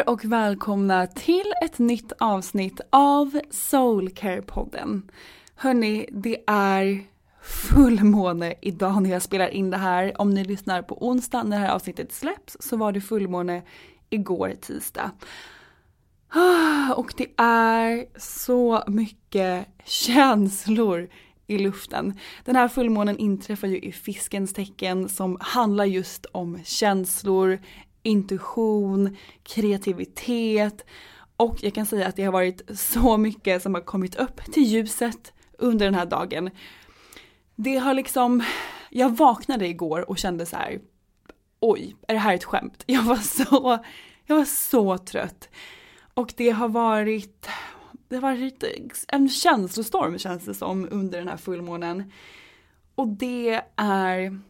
Er och välkomna till ett nytt avsnitt av Soulcare-podden. Hörni, det är fullmåne idag när jag spelar in det här. Om ni lyssnar på onsdag när det här avsnittet släpps så var det fullmåne igår tisdag. Och det är så mycket känslor i luften. Den här fullmånen inträffar ju i fiskens tecken som handlar just om känslor, intuition, kreativitet och jag kan säga att det har varit så mycket som har kommit upp till ljuset under den här dagen. Det har liksom, jag vaknade igår och kände så här, oj, är det här ett skämt? Jag var så, jag var så trött. Och det har varit, det har varit en känslostorm känns det som under den här fullmånen. Och det är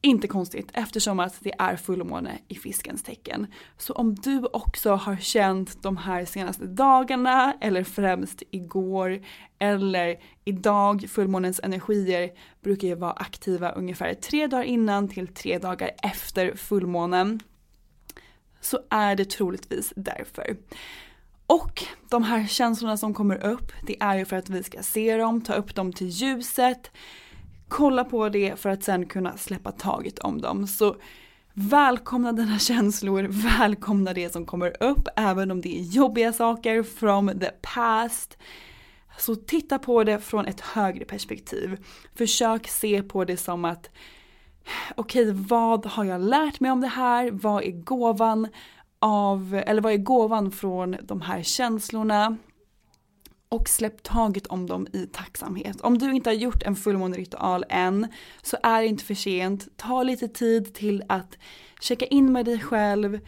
inte konstigt eftersom att det är fullmåne i fiskens tecken. Så om du också har känt de här senaste dagarna eller främst igår eller idag, fullmånens energier brukar ju vara aktiva ungefär tre dagar innan till tre dagar efter fullmånen. Så är det troligtvis därför. Och de här känslorna som kommer upp, det är ju för att vi ska se dem, ta upp dem till ljuset, kolla på det för att sen kunna släppa taget om dem. Så välkomna dina känslor, välkomna det som kommer upp, även om det är jobbiga saker from the past. Så titta på det från ett högre perspektiv. Försök se på det som att okej, okay, vad har jag lärt mig om det här? Vad är gåvan av, eller vad är gåvan från de här känslorna? Och släpp taget om dem i tacksamhet. Om du inte har gjort en fullmåneritual än så är det inte för sent. Ta lite tid till att checka in med dig själv,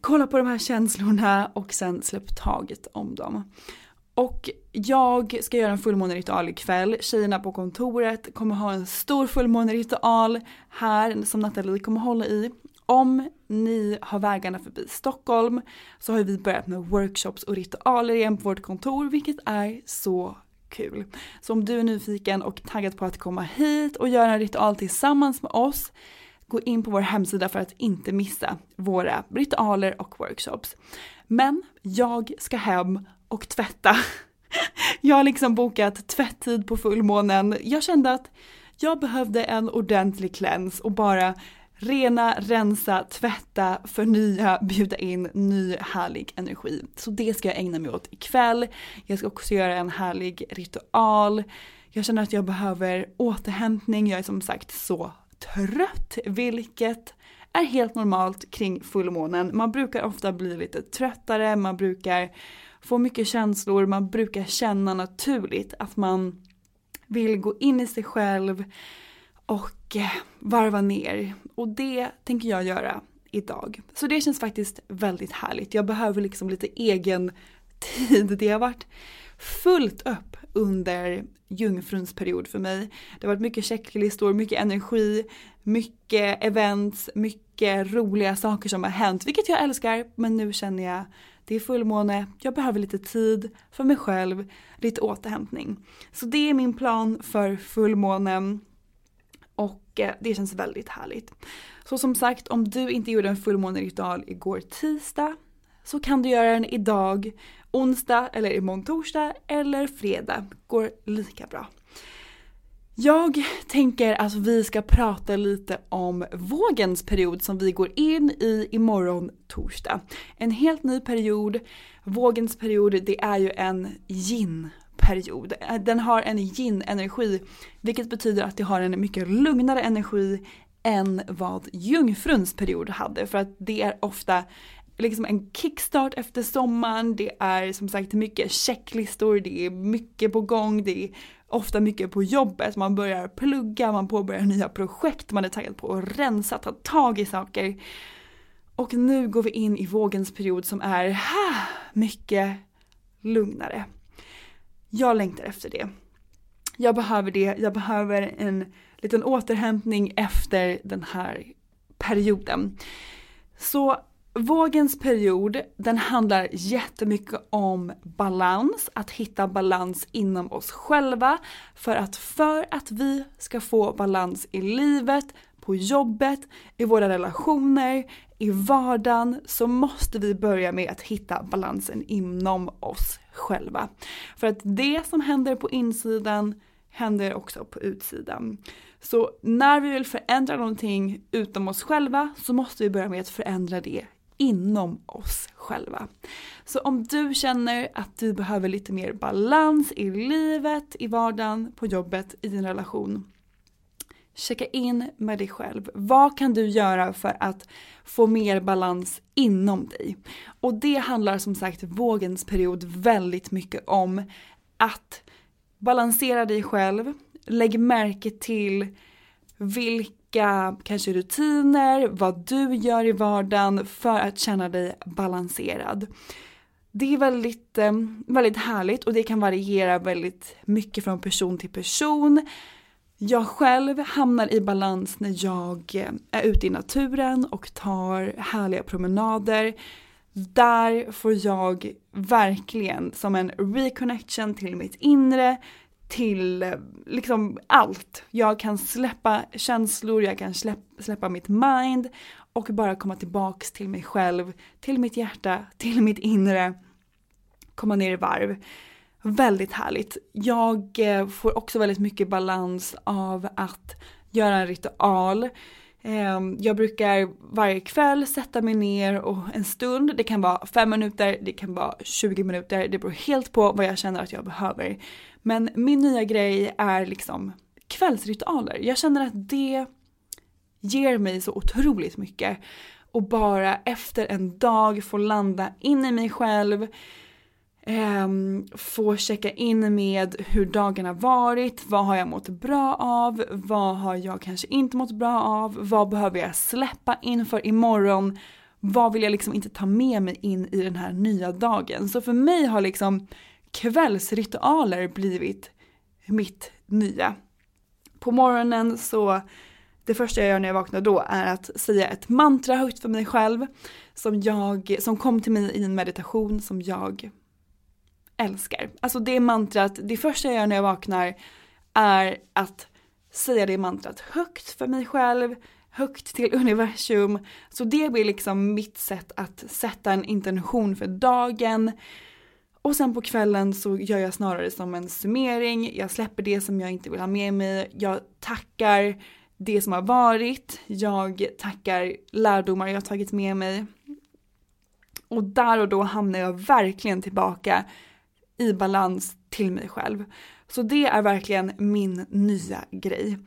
kolla på de här känslorna och sen släpp taget om dem. Och jag ska göra en fullmåneritual ikväll. Tjejerna på kontoret kommer ha en stor fullmåneritual här som Nathalie kommer hålla i. Om ni har vägarna förbi Stockholm så har vi börjat med workshops och ritualer igen på vårt kontor vilket är så kul. Så om du är nyfiken och taggad på att komma hit och göra en ritual tillsammans med oss gå in på vår hemsida för att inte missa våra ritualer och workshops. Men jag ska hem och tvätta. Jag har liksom bokat tvätttid på fullmånen. Jag kände att jag behövde en ordentlig cleanse och bara rena, rensa, tvätta, förnya, bjuda in ny härlig energi. Så det ska jag ägna mig åt ikväll. Jag ska också göra en härlig ritual. Jag känner att jag behöver återhämtning. Jag är som sagt så trött, vilket är helt normalt kring fullmånen. Man brukar ofta bli lite tröttare, man brukar få mycket känslor, man brukar känna naturligt att man vill gå in i sig själv och eh, varva ner. Och det tänker jag göra idag. Så det känns faktiskt väldigt härligt. Jag behöver liksom lite egen tid. Det har varit fullt upp under jungfruns period för mig. Det har varit mycket checklistor, mycket energi, mycket events, mycket roliga saker som har hänt, vilket jag älskar. Men nu känner jag det är fullmåne, jag behöver lite tid för mig själv, lite återhämtning. Så det är min plan för fullmånen och eh, det känns väldigt härligt. Så som sagt, om du inte gjorde en fullmåneritual igår tisdag så kan du göra den idag, onsdag eller imorgon torsdag eller fredag. Går lika bra. Jag tänker att vi ska prata lite om vågens period som vi går in i imorgon torsdag. En helt ny period. Vågens period det är ju en yin period. Eh, den har en yin-energi vilket betyder att det har en mycket lugnare energi än vad jungfruns period hade för att det är ofta liksom en kickstart efter sommaren, det är som sagt mycket checklistor, det är mycket på gång, det är ofta mycket på jobbet, man börjar plugga, man påbörjar nya projekt, man är taggad på att rensa, ta tag i saker. Och nu går vi in i vågens period som är ha, mycket lugnare. Jag längtar efter det. Jag behöver det, jag behöver en liten återhämtning efter den här perioden. Så Vågens period, den handlar jättemycket om balans, att hitta balans inom oss själva. För att för att vi ska få balans i livet, på jobbet, i våra relationer, i vardagen så måste vi börja med att hitta balansen inom oss själva. För att det som händer på insidan händer också på utsidan. Så när vi vill förändra någonting utom oss själva så måste vi börja med att förändra det inom oss själva. Så om du känner att du behöver lite mer balans i livet, i vardagen, på jobbet, i din relation. Checka in med dig själv. Vad kan du göra för att få mer balans inom dig? Och det handlar som sagt vågens period väldigt mycket om att balansera dig själv, lägg märke till vilka kanske rutiner, vad du gör i vardagen för att känna dig balanserad. Det är väldigt, eh, väldigt härligt och det kan variera väldigt mycket från person till person. Jag själv hamnar i balans när jag eh, är ute i naturen och tar härliga promenader. Där får jag verkligen som en reconnection till mitt inre, till eh, liksom allt. Jag kan släppa känslor, jag kan släppa, släppa mitt mind och bara komma tillbaks till mig själv, till mitt hjärta, till mitt inre. Komma ner i varv. Väldigt härligt. Jag eh, får också väldigt mycket balans av att göra en ritual. Ehm, jag brukar varje kväll sätta mig ner och en stund, det kan vara fem minuter, det kan vara 20 minuter, det beror helt på vad jag känner att jag behöver. Men min nya grej är liksom kvällsritualer. Jag känner att det ger mig så otroligt mycket. Och bara efter en dag få landa in i mig själv, eh, få checka in med hur dagen har varit, vad har jag mått bra av, vad har jag kanske inte mått bra av, vad behöver jag släppa inför imorgon, vad vill jag liksom inte ta med mig in i den här nya dagen. Så för mig har liksom kvällsritualer blivit mitt nya. På morgonen så, det första jag gör när jag vaknar då är att säga ett mantra högt för mig själv som jag, som kom till mig i en meditation som jag älskar. Alltså det mantrat, det första jag gör när jag vaknar är att säga det mantrat högt för mig själv, högt till universum. Så det blir liksom mitt sätt att sätta en intention för dagen. Och sen på kvällen så gör jag snarare som en summering, jag släpper det som jag inte vill ha med mig, jag tackar det som har varit, jag tackar lärdomar jag har tagit med mig. Och där och då hamnar jag verkligen tillbaka i balans till mig själv. Så det är verkligen min nya grej.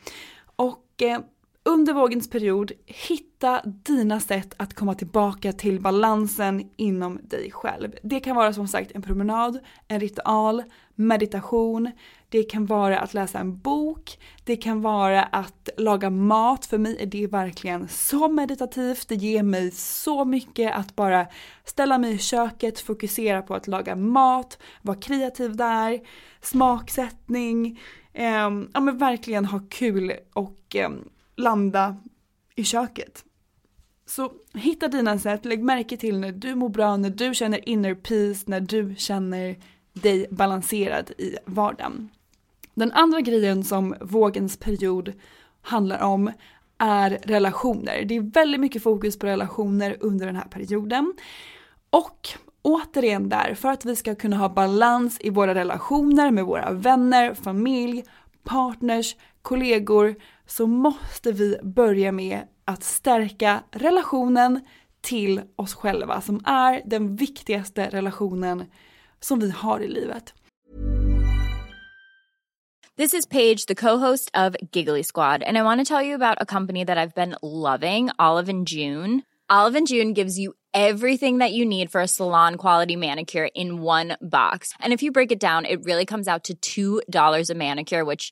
Och eh, under vågens period, hitta dina sätt att komma tillbaka till balansen inom dig själv. Det kan vara som sagt en promenad, en ritual, meditation, det kan vara att läsa en bok, det kan vara att laga mat. För mig är det verkligen så meditativt, det ger mig så mycket att bara ställa mig i köket, fokusera på att laga mat, vara kreativ där, smaksättning, eh, ja men verkligen ha kul och eh, landa i köket. Så hitta dina sätt, lägg märke till när du mår bra, när du känner inner peace, när du känner dig balanserad i vardagen. Den andra grejen som vågens period handlar om är relationer. Det är väldigt mycket fokus på relationer under den här perioden. Och återigen där, för att vi ska kunna ha balans i våra relationer med våra vänner, familj, partners, kollegor så måste vi börja med att stärka relationen till oss själva som är den viktigaste relationen som vi har i livet. This is Paige, the co-host of Giggly Squad, and I want to tell you about a company that I've been loving, Olive and June. Olive and June gives you everything that you need for a salon quality manicure in one box. And if you break it down, it really comes out to $2 a manicure, which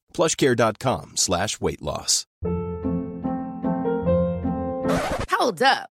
plushcare.com slash weight loss. Hold up.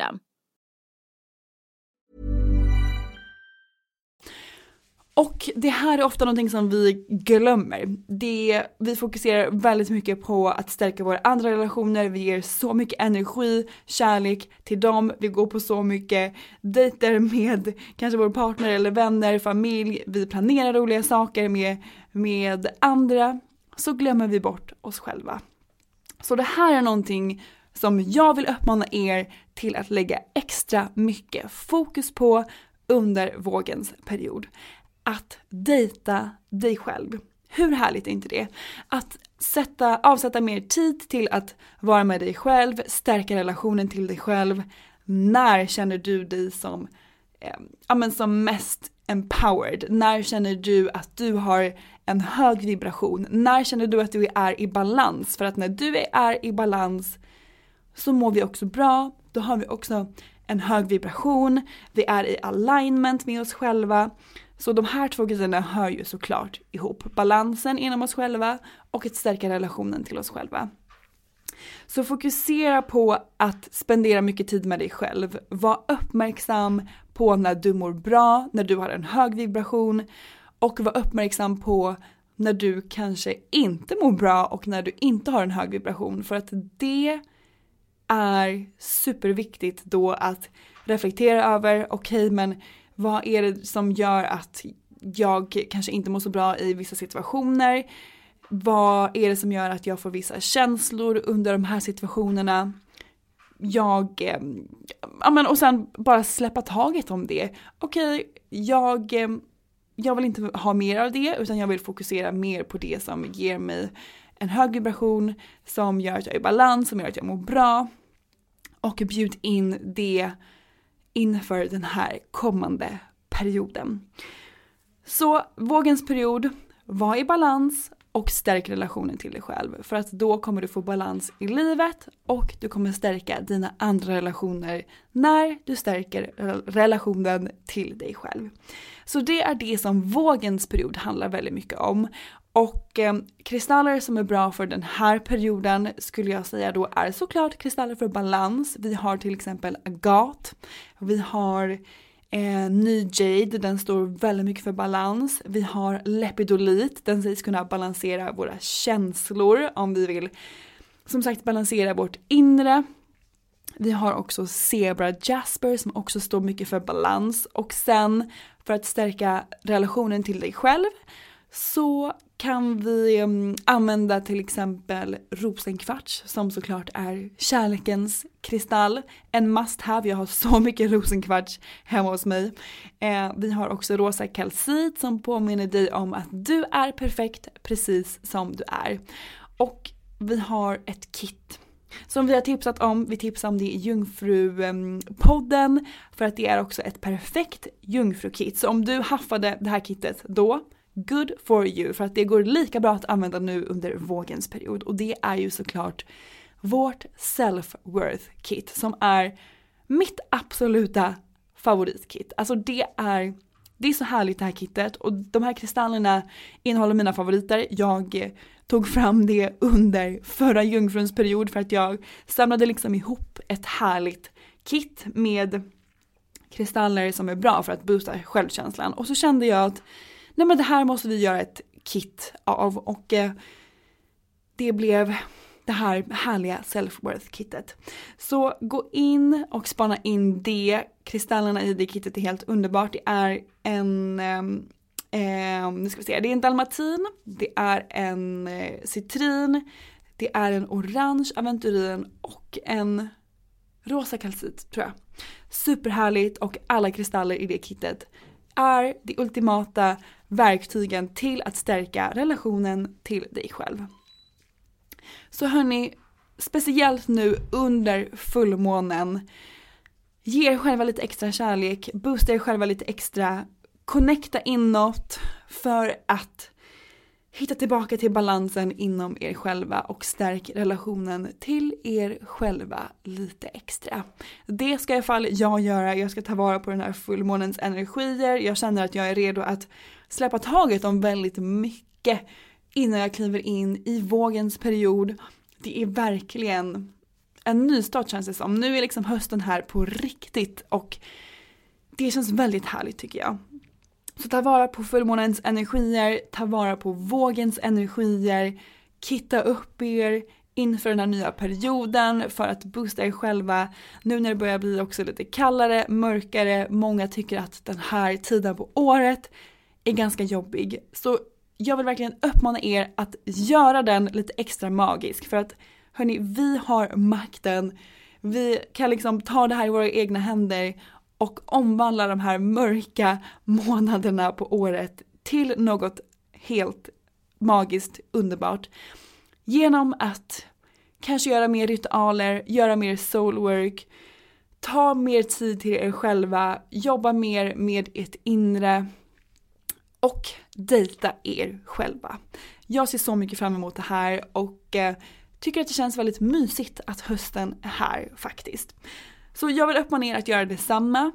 Och det här är ofta någonting som vi glömmer. Det, vi fokuserar väldigt mycket på att stärka våra andra relationer, vi ger så mycket energi, kärlek till dem, vi går på så mycket dejter med kanske vår partner eller vänner, familj, vi planerar roliga saker med, med andra. Så glömmer vi bort oss själva. Så det här är någonting som jag vill uppmana er till att lägga extra mycket fokus på under vågens period att dejta dig själv. Hur härligt är inte det? Att sätta, avsätta mer tid till att vara med dig själv, stärka relationen till dig själv. När känner du dig som, eh, ja, men som mest empowered? När känner du att du har en hög vibration? När känner du att du är i balans? För att när du är i balans så mår vi också bra, då har vi också en hög vibration, vi är i alignment med oss själva. Så de här två grejerna hör ju såklart ihop. Balansen inom oss själva och att stärka relationen till oss själva. Så fokusera på att spendera mycket tid med dig själv. Var uppmärksam på när du mår bra, när du har en hög vibration och var uppmärksam på när du kanske inte mår bra och när du inte har en hög vibration för att det är superviktigt då att reflektera över, okej okay, men vad är det som gör att jag kanske inte mår så bra i vissa situationer? Vad är det som gör att jag får vissa känslor under de här situationerna? Jag, ehm, ja men och sen bara släppa taget om det. Okej, okay, jag, ehm, jag vill inte ha mer av det utan jag vill fokusera mer på det som ger mig en hög vibration, som gör att jag är i balans, som gör att jag mår bra. Och bjud in det inför den här kommande perioden. Så vågens period, var i balans och stärk relationen till dig själv. För att då kommer du få balans i livet och du kommer stärka dina andra relationer när du stärker relationen till dig själv. Så det är det som vågens period handlar väldigt mycket om. Och eh, kristaller som är bra för den här perioden skulle jag säga då är såklart kristaller för balans. Vi har till exempel agat. Vi har eh, ny jade, den står väldigt mycket för balans. Vi har lepidolit, den sägs kunna balansera våra känslor om vi vill som sagt balansera vårt inre. Vi har också Zebra Jasper som också står mycket för balans och sen för att stärka relationen till dig själv så kan vi mm, använda till exempel rosenkvarts som såklart är kärlekens kristall. En must have, jag har så mycket rosenkvarts hemma hos mig. Eh, vi har också rosa kalcit som påminner dig om att du är perfekt precis som du är. Och vi har ett kit som vi har tipsat om, vi tipsar om det i Jungfrupodden för att det är också ett perfekt jungfrukit. Så om du haffade det här kittet då good for you för att det går lika bra att använda nu under vågens period och det är ju såklart vårt self-worth kit som är mitt absoluta favoritkit. Alltså det är, det är så härligt det här kittet och de här kristallerna innehåller mina favoriter. Jag tog fram det under förra jungfruns period för att jag samlade liksom ihop ett härligt kit med kristaller som är bra för att boosta självkänslan och så kände jag att nej men det här måste vi göra ett kit av och eh, det blev det här härliga self-worth-kittet. Så gå in och spana in det. Kristallerna i det kittet är helt underbart. Det är en, eh, nu ska vi se, det är en dalmatin, det är en eh, citrin, det är en orange aventurin och en rosa kalcit tror jag. Superhärligt och alla kristaller i det kittet är de ultimata verktygen till att stärka relationen till dig själv. Så hörni, speciellt nu under fullmånen, ge er själva lite extra kärlek, boosta er själva lite extra, connecta inåt för att hitta tillbaka till balansen inom er själva och stärk relationen till er själva lite extra. Det ska i alla fall jag göra, jag ska ta vara på den här fullmånens energier, jag känner att jag är redo att släppa taget om väldigt mycket innan jag kliver in i vågens period. Det är verkligen en nystart känns det som. Nu är liksom hösten här på riktigt och det känns väldigt härligt tycker jag. Så ta vara på fullmånens energier, ta vara på vågens energier, kitta upp er inför den här nya perioden för att boosta er själva. Nu när det börjar bli också lite kallare, mörkare, många tycker att den här tiden på året är ganska jobbig. Så jag vill verkligen uppmana er att göra den lite extra magisk för att hörni, vi har makten. Vi kan liksom ta det här i våra egna händer och omvandla de här mörka månaderna på året till något helt magiskt underbart. Genom att kanske göra mer ritualer, göra mer soulwork, ta mer tid till er själva, jobba mer med ert inre och dejta er själva. Jag ser så mycket fram emot det här och eh, tycker att det känns väldigt mysigt att hösten är här faktiskt. Så jag vill uppmana er att göra detsamma.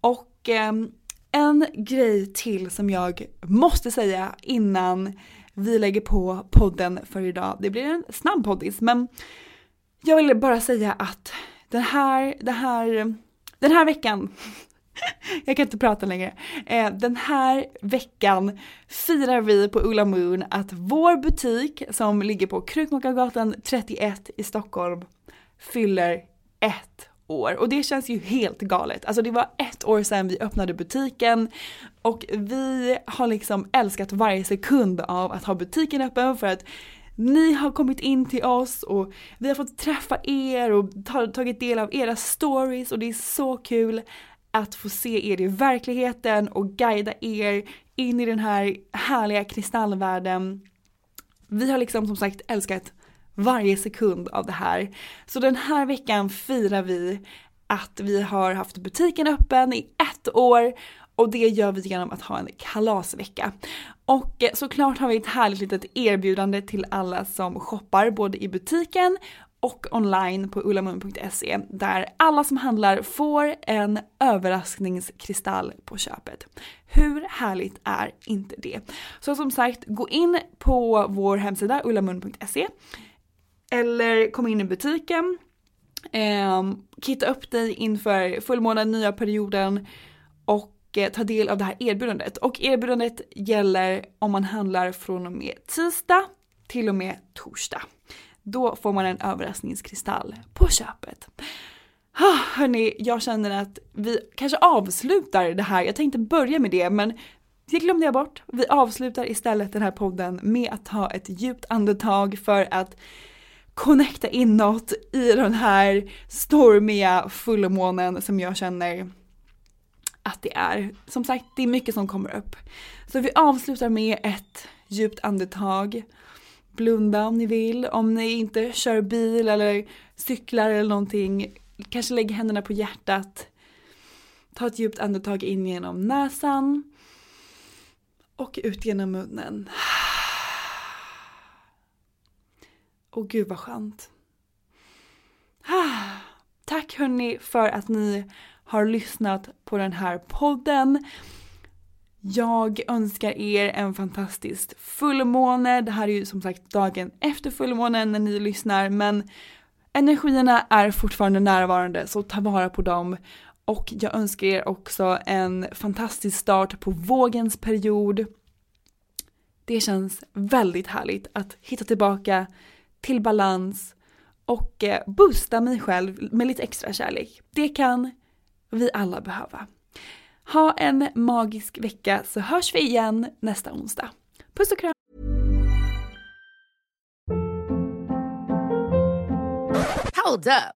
Och eh, en grej till som jag måste säga innan vi lägger på podden för idag. Det blir en snabb poddis men jag vill bara säga att den här, den här, den här veckan jag kan inte prata längre. Eh, den här veckan firar vi på Ulla Moon att vår butik som ligger på Krukmakargatan 31 i Stockholm fyller ett år och det känns ju helt galet. Alltså det var ett år sedan vi öppnade butiken och vi har liksom älskat varje sekund av att ha butiken öppen för att ni har kommit in till oss och vi har fått träffa er och tagit del av era stories och det är så kul att få se er i verkligheten och guida er in i den här härliga kristallvärlden. Vi har liksom som sagt älskat varje sekund av det här. Så den här veckan firar vi att vi har haft butiken öppen i ett år och det gör vi genom att ha en kalasvecka. Och eh, såklart har vi ett härligt litet erbjudande till alla som shoppar både i butiken och online på ullamun.se där alla som handlar får en överraskningskristall på köpet. Hur härligt är inte det? Så som sagt, gå in på vår hemsida ullamun.se eller kom in i butiken, eh, kitta upp dig inför fullmånen, nya perioden och eh, ta del av det här erbjudandet. Och erbjudandet gäller om man handlar från och med tisdag till och med torsdag. Då får man en överraskningskristall på köpet. Ah, hörni, jag känner att vi kanske avslutar det här. Jag tänkte börja med det men det glömde jag bort. Vi avslutar istället den här podden med att ta ett djupt andetag för att connecta inåt i den här stormiga fullmånen som jag känner att det är. Som sagt, det är mycket som kommer upp. Så vi avslutar med ett djupt andetag blunda om ni vill. Om ni inte kör bil eller cyklar eller någonting, kanske lägg händerna på hjärtat. Ta ett djupt andetag in genom näsan och ut genom munnen. Och gud vad skönt. Ah, tack hörni för att ni har lyssnat på den här podden. Jag önskar er en fantastisk fullmåne. Det här är ju som sagt dagen efter fullmånen när ni lyssnar men energierna är fortfarande närvarande så ta vara på dem. Och jag önskar er också en fantastisk start på vågens period. Det känns väldigt härligt att hitta tillbaka till balans och eh, boosta mig själv med lite extra kärlek. Det kan vi alla behöva. Ha en magisk vecka så hörs vi igen nästa onsdag. Puss och kram! Hold up.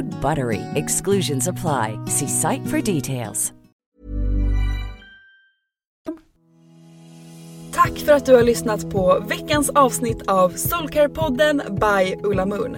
code BUTTERY. Exclusions apply. See site for details. Tack för att du har lyssnat på veckans avsnitt av Soulcare-podden by Ulla Moon.